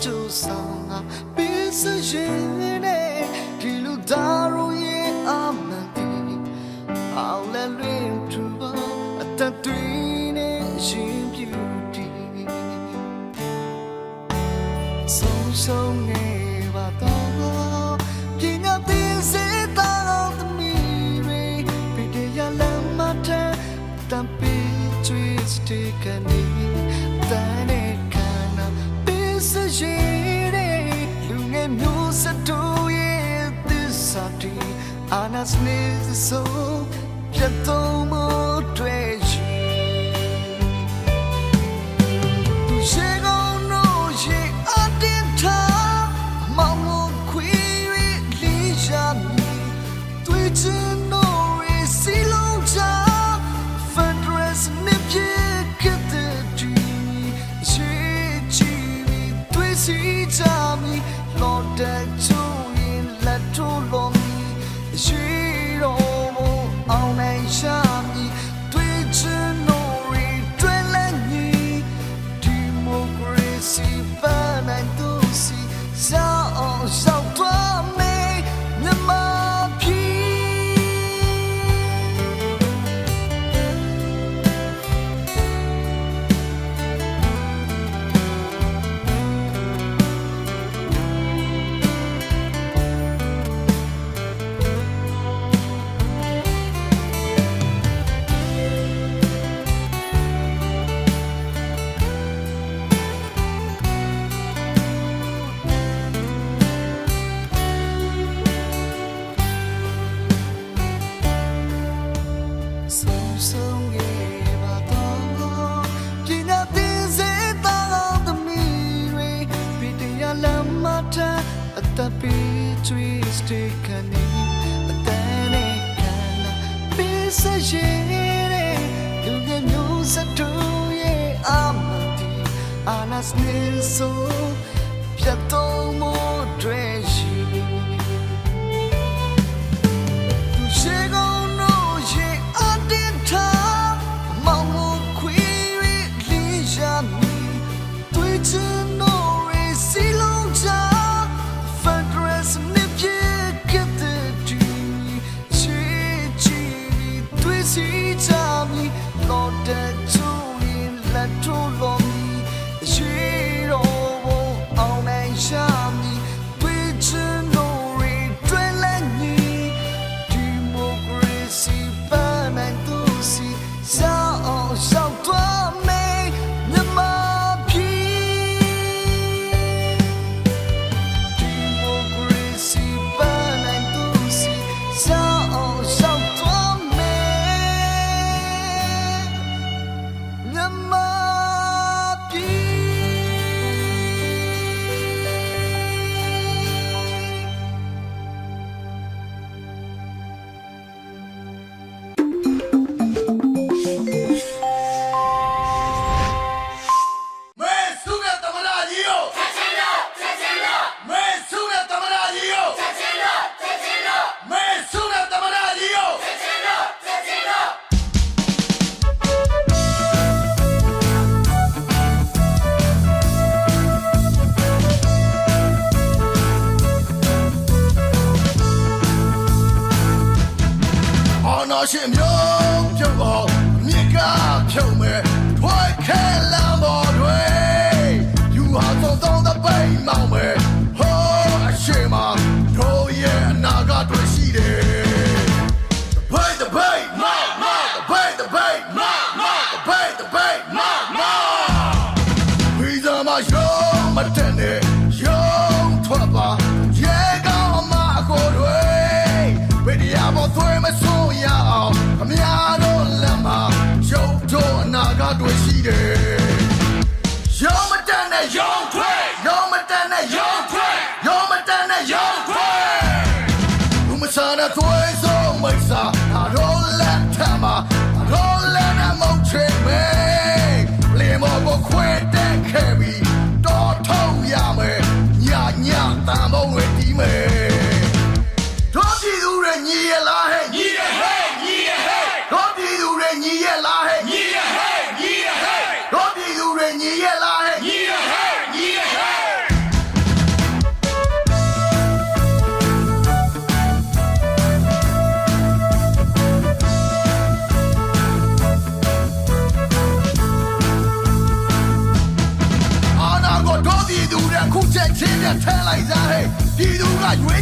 就算啊彼此远 has lived so gentle more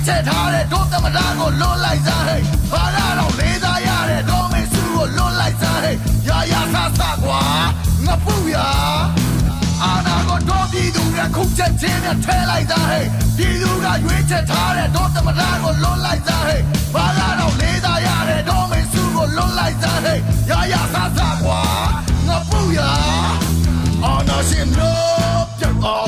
ချယ်ထားတဲ့ဒေါသမတာကိုလွတ်လိုက်စားဟဲ့ဘာသာတော့လေးစားရတဲ့ဒေါမေစုကိုလွတ်လိုက်စားဟဲ့ရာရာဆဆကွာငပူရအာနာကိုတော့ပြည်သူကခုချက်ချင်းနဲ့ထဲလိုက်စားဟဲ့ပြည်သူကရွေးချယ်ထားတဲ့ဒေါသမတာကိုလွတ်လိုက်စားဟဲ့ဘာသာတော့လေးစားရတဲ့ဒေါမေစုကိုလွတ်လိုက်စားဟဲ့ရာရာဆဆကွာငပူရ On a ship no ပြုတ်အောင်အမြ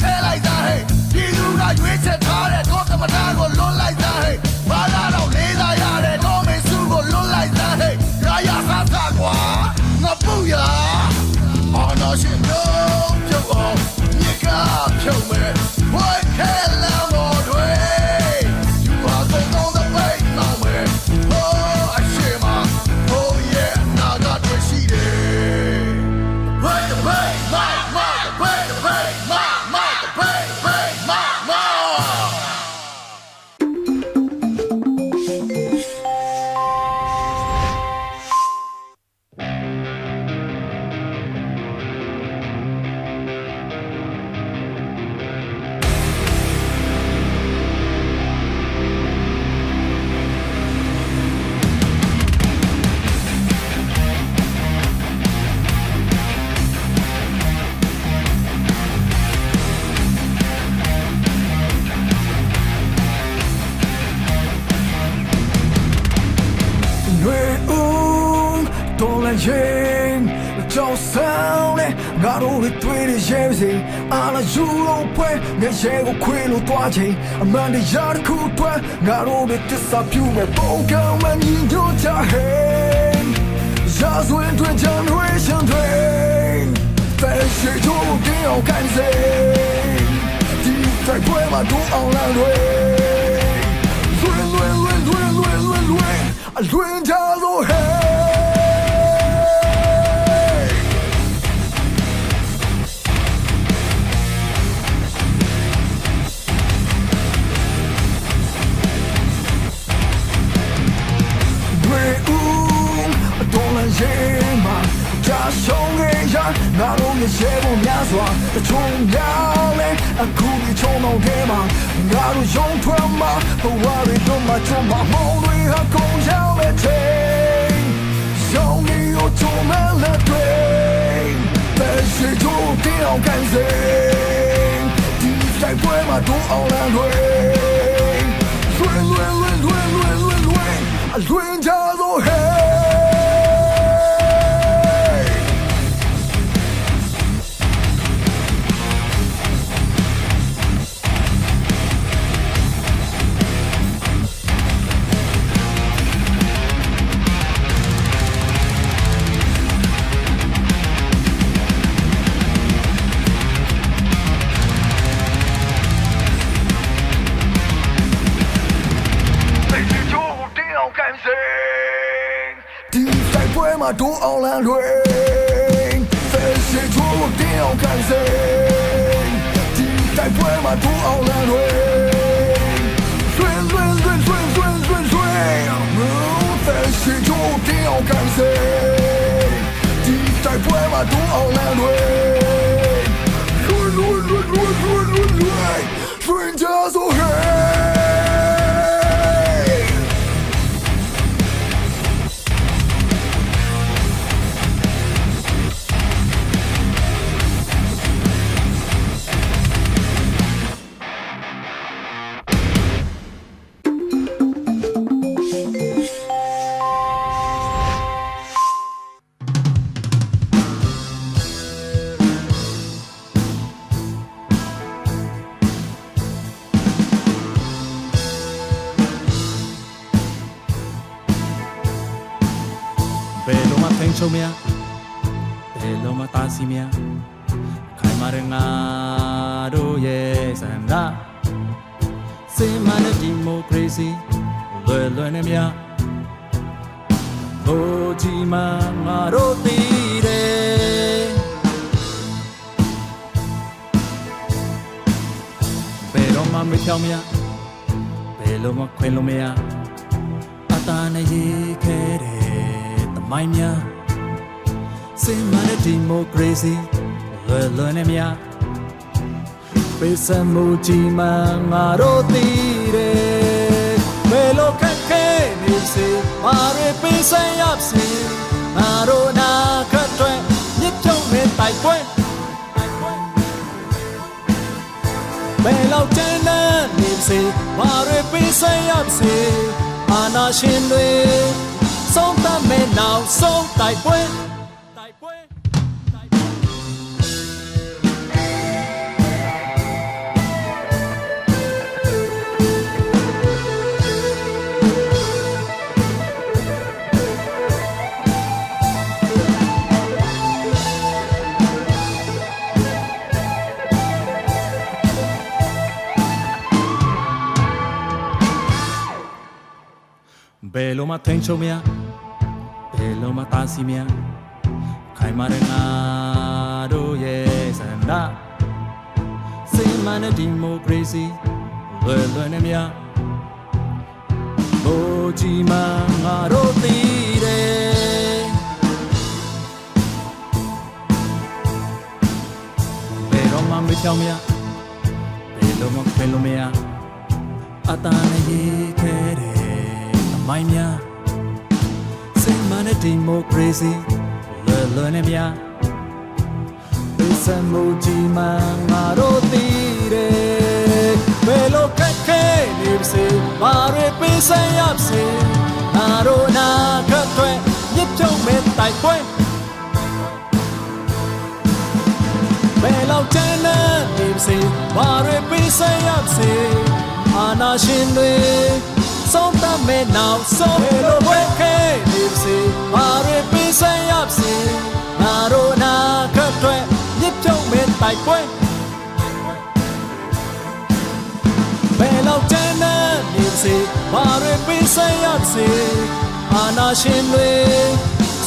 ထဲလိုက်စားဟဲ့ပြည်သူကရွေးချယ် ရင်ကြောက်ဆောင်နဲ့ငါတို့တွေတွေ့နေရဲစေအာနာယူတော့ပွဲငါရဲကိုခွေလို့တွားချိန်အမှန်တရားတစ်ခုအတွက်ငါတို့တွေတစ္ဆာပြုမဲ့ပုံကံမှညီညွတ်ကြဟဲ့ရာဇဝင်တွင်ကြံတွေရှင်တွေဖဲရှိတို့ကိုကြောက်ကန်စေဒီတိုက်ပွဲမှာတို့အောင်လာတွေလွင်လွင်လွင်လွင်လွင်လွင်အလွင်ကြလို့ဟဲ့ 心嘛，家乡一样，哪路也羡慕眼爽。再重来嘞，俺苦里重能干嘛？哪路有苦嘛，不往里走嘛，走嘛，梦里还空想嘞醉。乡里有出门嘞醉，本事就丢干净。一再过嘛，都懊恼累。抡抡抡抡抡抡抡抡，抡着都。闪退，飞行出定感性，期待不满足傲难退，追追追追追追追，飞行出定感性，期待不满足傲难退。 လို လွယ်လွယ်နဲ့မြပေးစမှုကြီးမှငါတို့တည်တယ်ဘယ်လိုခက်ခဲနေစေမာရပေးစရစေငါတို့နာခတ်တွေမြစ်ပြုံးနဲ့တိုက်ပွဲတိုက်ပွဲဘယ်လောက်ကျန်းတဲ့နေစေဘာတွေပေးဆက်ရစေအာနာရှင်တွေဆုံးသတ်မဲ့နောက်ဆုံးတိုက်ပွဲ ဘယ်လိုမှထိန်ချုံမရဘယ်လိုမှတာစီမရခိုင်မာတဲ့ငါတို့ရဲ့စန္ဒစိတ်မှန်တဲ့ဒီမိုကရေစီလွယ်လွယ်နဲ့မြဘိုးကြီးမငါတို့တည်တယ်ဘယ်တော့မှမဖြောင်းမရဘယ်လိုမှခွင်လို့မရအတားနဲ့ရေးခဲတယ်အ မိုင်းများစိတ်မှန်တဲ့ဒီမိုကရေစီလွယ်လွယ်နဲ့များပေးစမှုကြီးမှငါတို့တည်တယ်ဘယ်လိုခက်ခဲနေပါစေဘာတွေပေးစရပါစေငါတို့နာခတ်တွေမြစ်ပြုံးမဲ့တိုက်ပွဲဘယ်လောက်ကျန်းတဲ့နေပါစေဘာတွေပေးစရပါစေအာနာရှင်တွေဆုံးသတ်မဲ့နောက်ဆုံးဘယ်လိုဝဲခဲနေပါစေဘာတွေပေးစရပါစေငါတို့နာခတ်တွေမြစ်ပြုံးမဲ့တိုက်ပွဲဘယ်လောက်တန်းနေနေစေဘာတွေပေးဆက်ရစေအာနာရှင်တွေ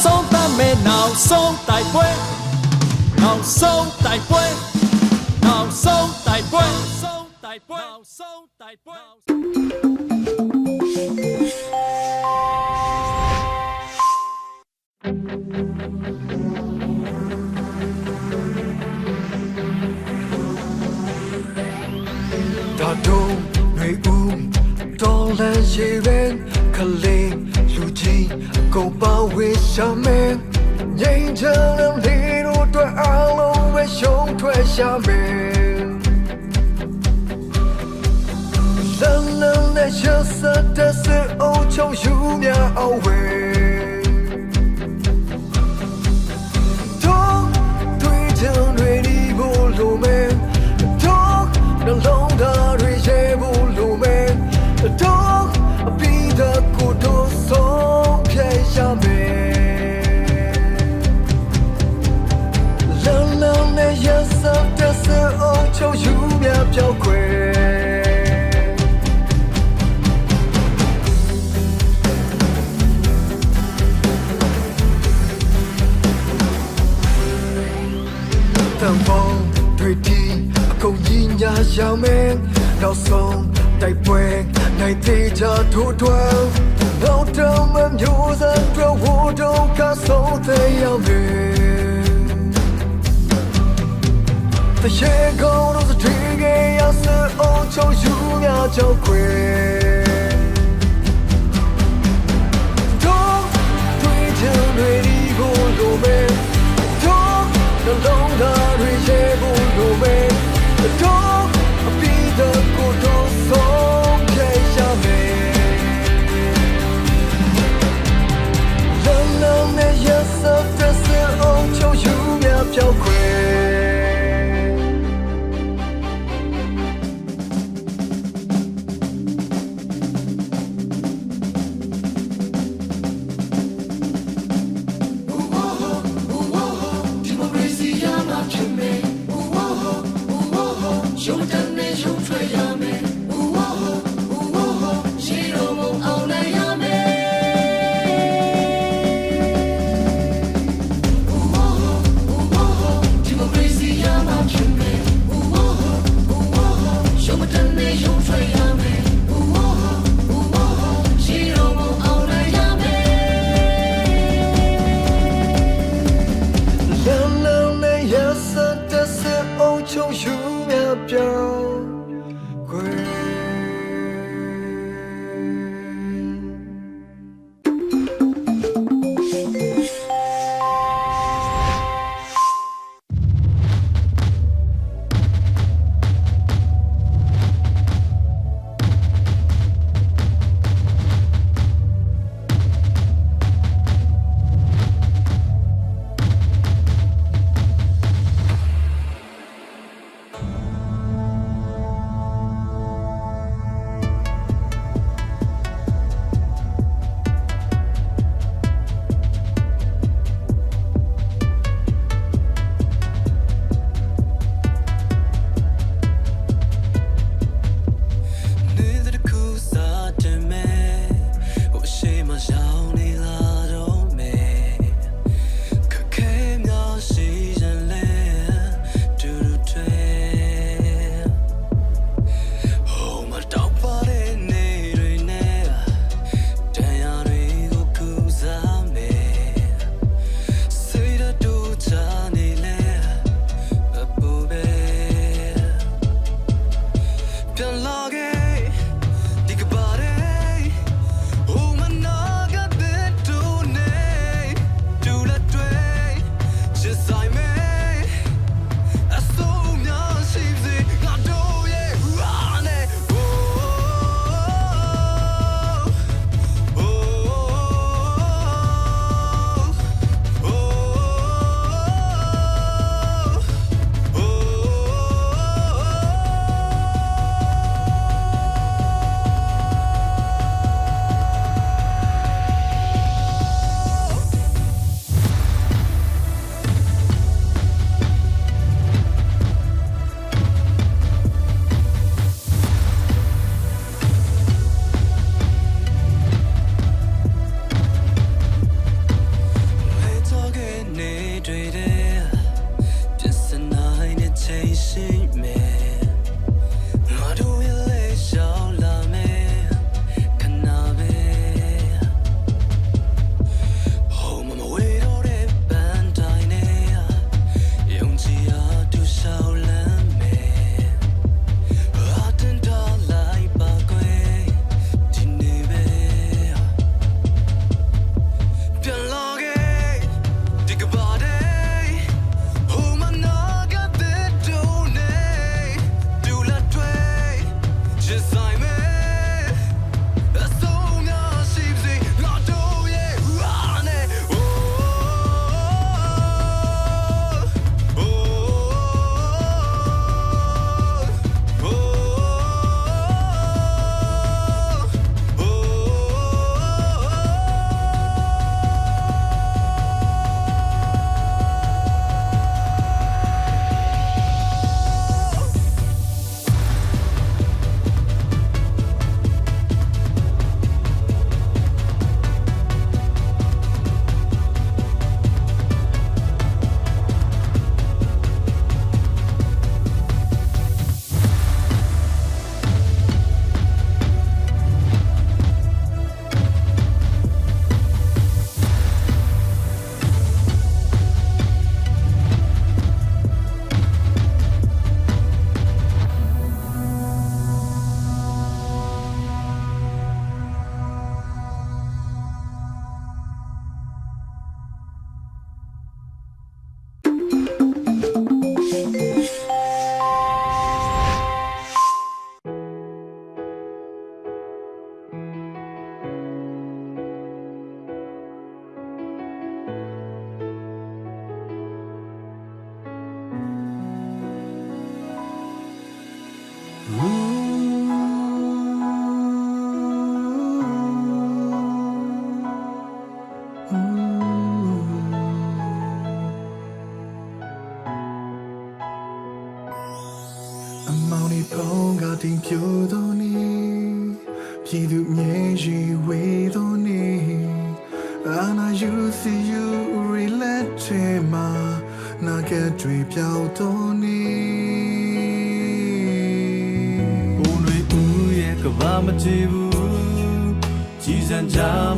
ဆုံးသတ်မဲ့နောက်ဆုံးတိုက်ပွဲနောက်ဆုံးတိုက်ပွဲနောက်ဆုံးတိုက်ပွဲဆုံးတိုက်ပွဲနောက်ဆုံးတိုက်ပွဲဒါတော့နေဦးတော်လည်းရေရင်ခလေးလူကြီးအကုန်ပါဝေးရှာမယ်ငိ မ့်ချမ်းလေးတို့အတွက်အားလုံးပဲရှုံးထွက်ရှာမယ်လမ်းလမ်းနဲ့ရှစတဲ့စေအုံချုံယူမြ အောင်ဝဲ Talk တွေ့ကြတွေဒီဘလို့မဲ Talk နှလုံးသားတွေရဲ့ဘလို့မဲ Talk အပြီးတဲ့ကိုတို့ဆုံးဖြတ်ရမယ်လမ်းလမ်းနဲ့ရစတဲ့စေအုံချုံယူမြပြောက်ခွဲတံ နောက်ဆုံးတိုက်ပွဲနိုင်သေးချထိုးထွန်းနောက်တော့မမျိုးစံတွေဝတော့ကဆုံးတဲ့ရောက်ပြီတရှိကုန်လို့စတီးကရဆအောင်ချုံယူများချောက်ခွေတော့တွေ့ချင်တွေဒီကိုလိုပဲတော့နှလုံးသားတွေရေကိုလိုပဲတော့ Các xưa 雅飘过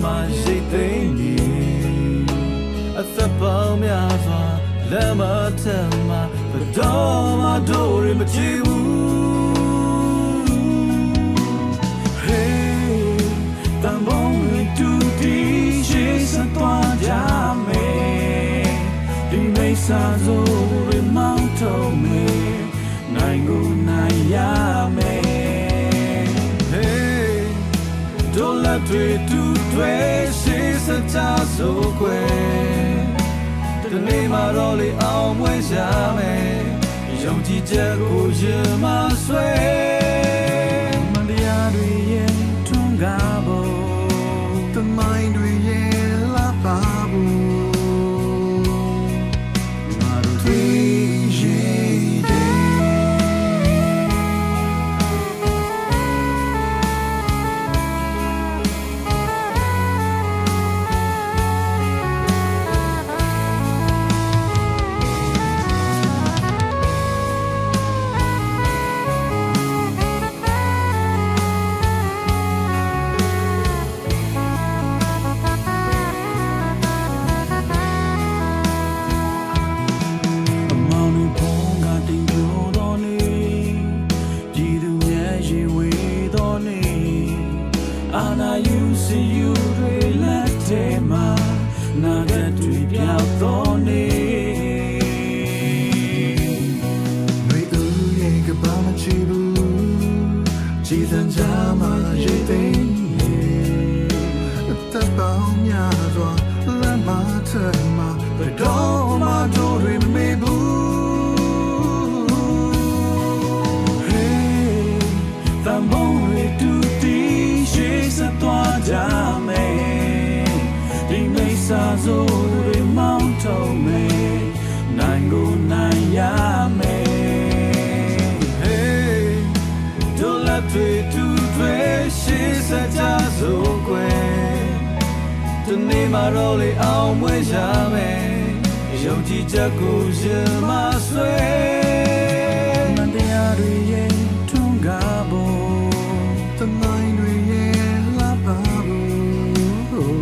မှာရိတ်သိမ်းနေအသက်ပေါင်းများစွာလက်မထမ်းမှာဘယ်တော့မှတို့ရမကြည့်ဘူး Hey တန်ဘုံတွေတူတီရှိစသွားကြမယ်ဒီမိစ္ဆာဆိုရမောင်းထုံးမယ်နိုင်ကိုနိုင်ရမယ် Hey တို့လက်တွေတူ တွေရှိစကြဆိုကွယ်ဒီနေ့မှတော့လေအောင်မွေးရမယ်ယုံကြည်ချက်ကိုရင်မဆွဲမန္ကြစို့ကွယ်ဒီနေ့မှတော့လေအောင်မွေးရမယ်ယုံကြည်ချက်ကိုရင်မဆွဲမန်တရားတွေရဲ့ထွန်းကားဖို့တမိုင်းတွေရဲ့လာပါဘူး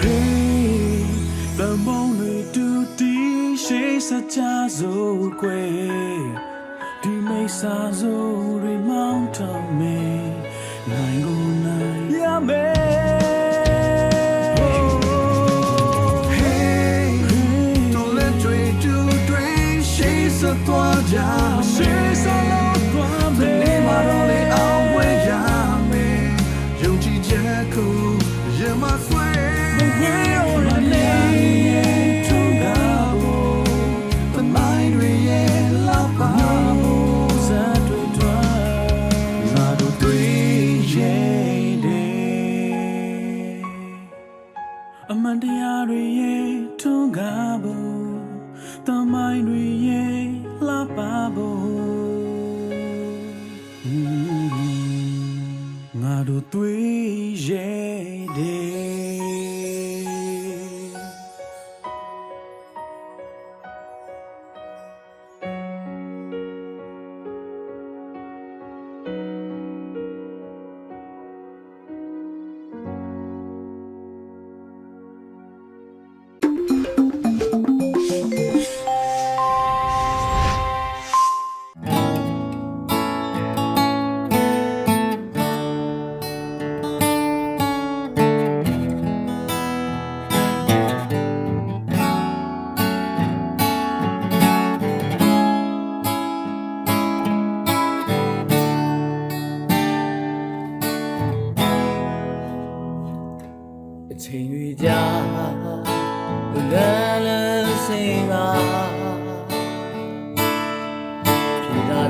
Hey တမုံတွေတူတီရှိစကြစို့ကွယ်ဒီမိစ္ဆာဆိုတွေမောင်းထောင်မယ် နိုင်ကိုနိုင်ရမယ် Hey တို့လက် တဲ့အမှန်တရားတွေရဲ့ထုံးကားဖို့တမိုင်းတွေရဲ့လှပဖို့ငါတို့တွေ့ရဲ့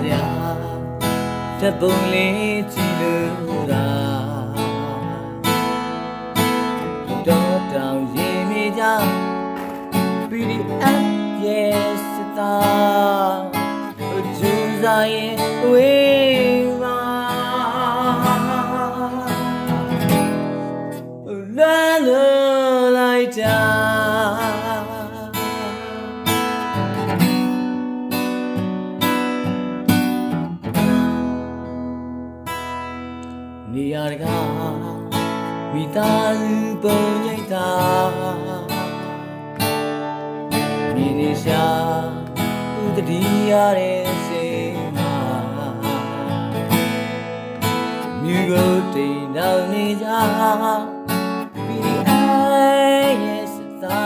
ဗျာတပုံလေးကြည့်လို့သာတော့တောင်ရင်မိကြ PDF yes တာ June ဆိုင် ပုံရိပ်သာမြင်နေရှာဥတတိရတဲ့စေမှာမြူကိုတိမ်နောက်နေကြ PIS သာ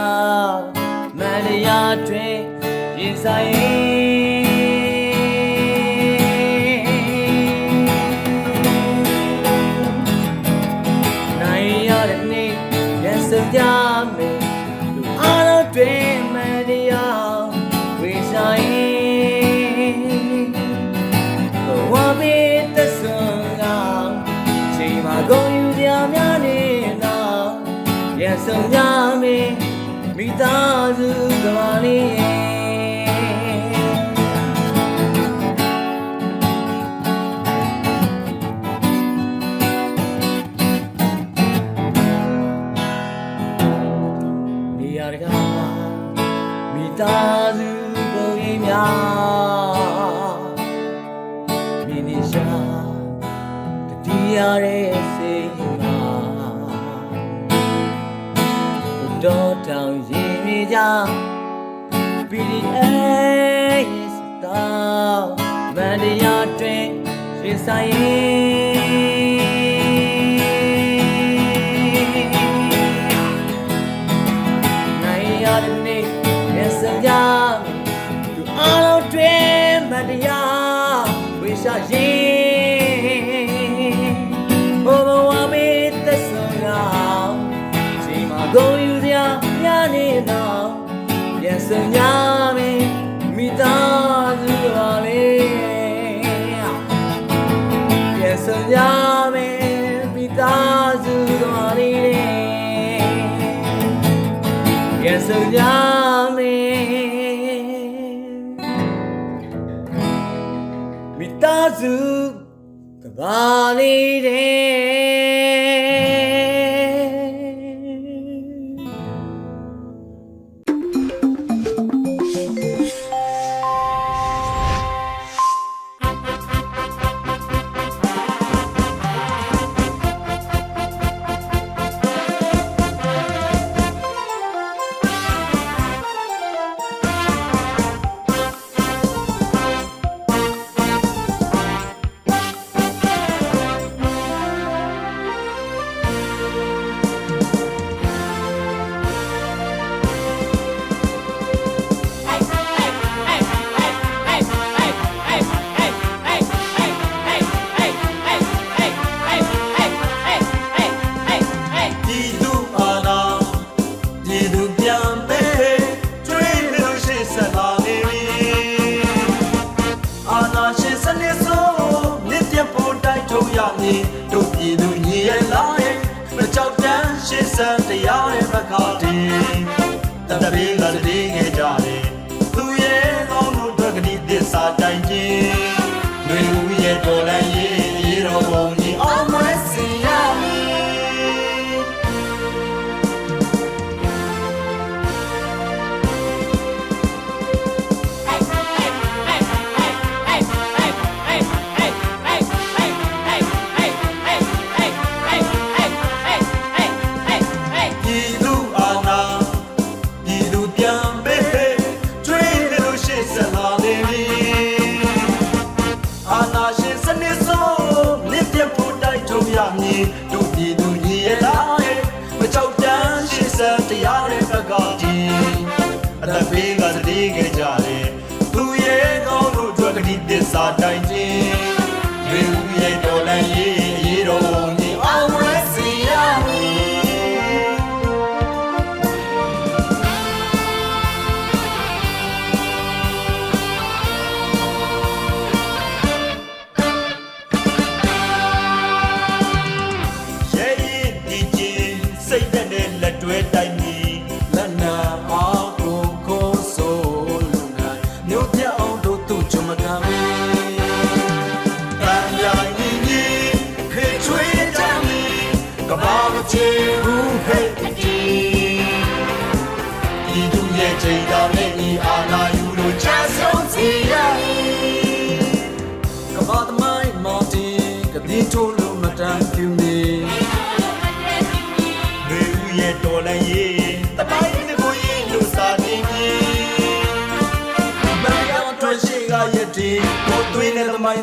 မန္တရာတွင်ရင်ဆိုင် ဆုံးကြမယ်မိသားစုကလေး saying စုကဘာလေးတဲ့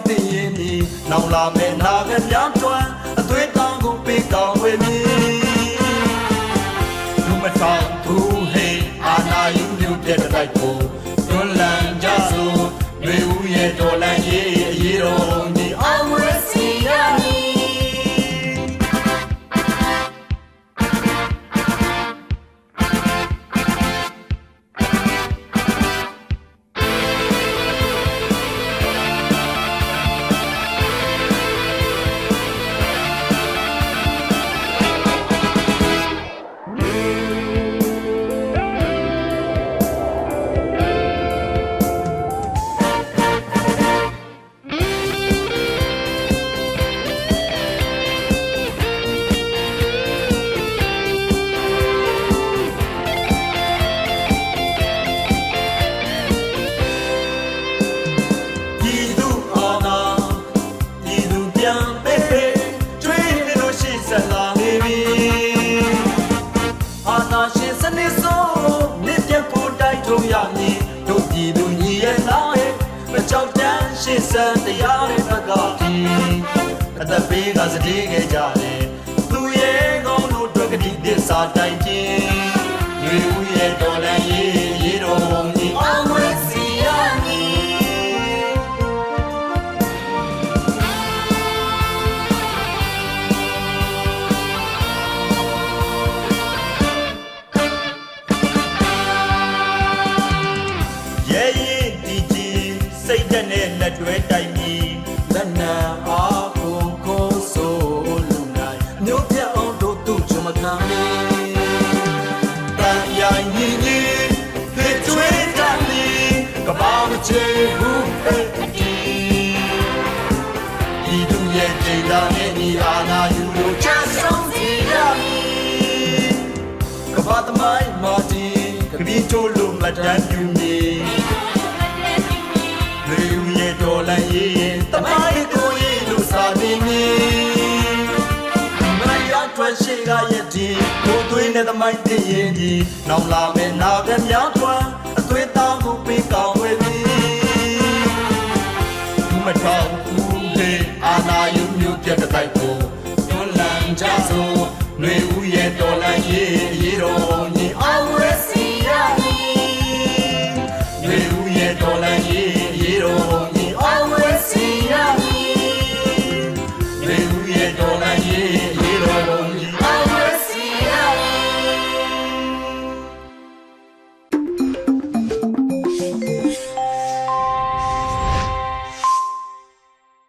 သိရင်ဒီနောင်လာမဲ့နာကများတွန်းအသွေးတောင်းကိုပေးကောင်းဝေမီလူမဆောင်သူဟေးအာနာယူလူပြတဲ့တိုက်ကို दिए जा တို့လူမတန်ပြူမီလူရဲ့ဒေါ်လာရေးတမိုင်းကိုရေးလို့စာနေမီမရထွက်ရှိကရဲ့ဒီကိုသွေးနဲ့တမိုင်းတည်ရင်ဒီနောက်လာမယ်နာကမြောက်ထွန်းအသွေးသားကိုပေးကောင်းဝဲပြီမတော်ဘူးလေအာနာယုမျိုးပြတ်တိုက်ကိုတွန်းလန်ကြစို့နှွေဦးရဲ့တော်လန်ရေးရေတော်ညီအောင်ရစီရ dans la nuit.